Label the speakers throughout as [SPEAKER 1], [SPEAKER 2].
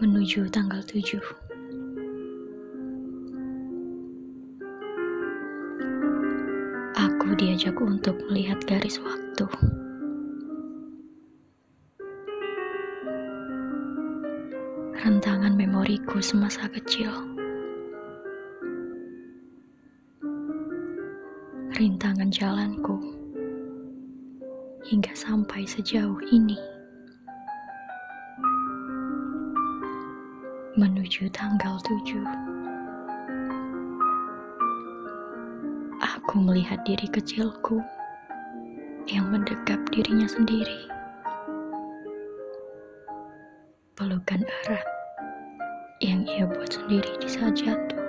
[SPEAKER 1] menuju tanggal 7. Aku diajak untuk melihat garis waktu. Rentangan memoriku semasa kecil. Rintangan jalanku hingga sampai sejauh ini. Menuju tanggal 7. Aku melihat diri kecilku yang mendekap dirinya sendiri. Pelukan erat yang ia buat sendiri di saat jatuh.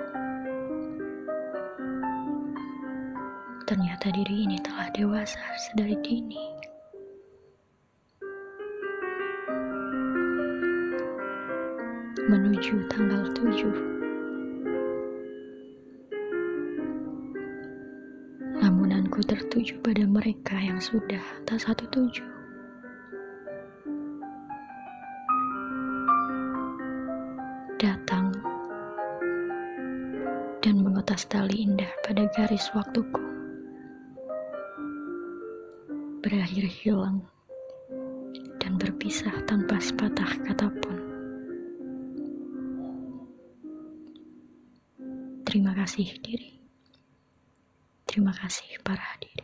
[SPEAKER 1] Ternyata diri ini telah dewasa sedari dini. Menuju tanggal 7. Lamunanku tertuju pada mereka yang sudah tak satu tujuh. Datang dan mengotas tali indah pada garis waktuku. Berakhir hilang dan berpisah tanpa sepatah kata pun. Terima kasih diri. Terima kasih para hadirin.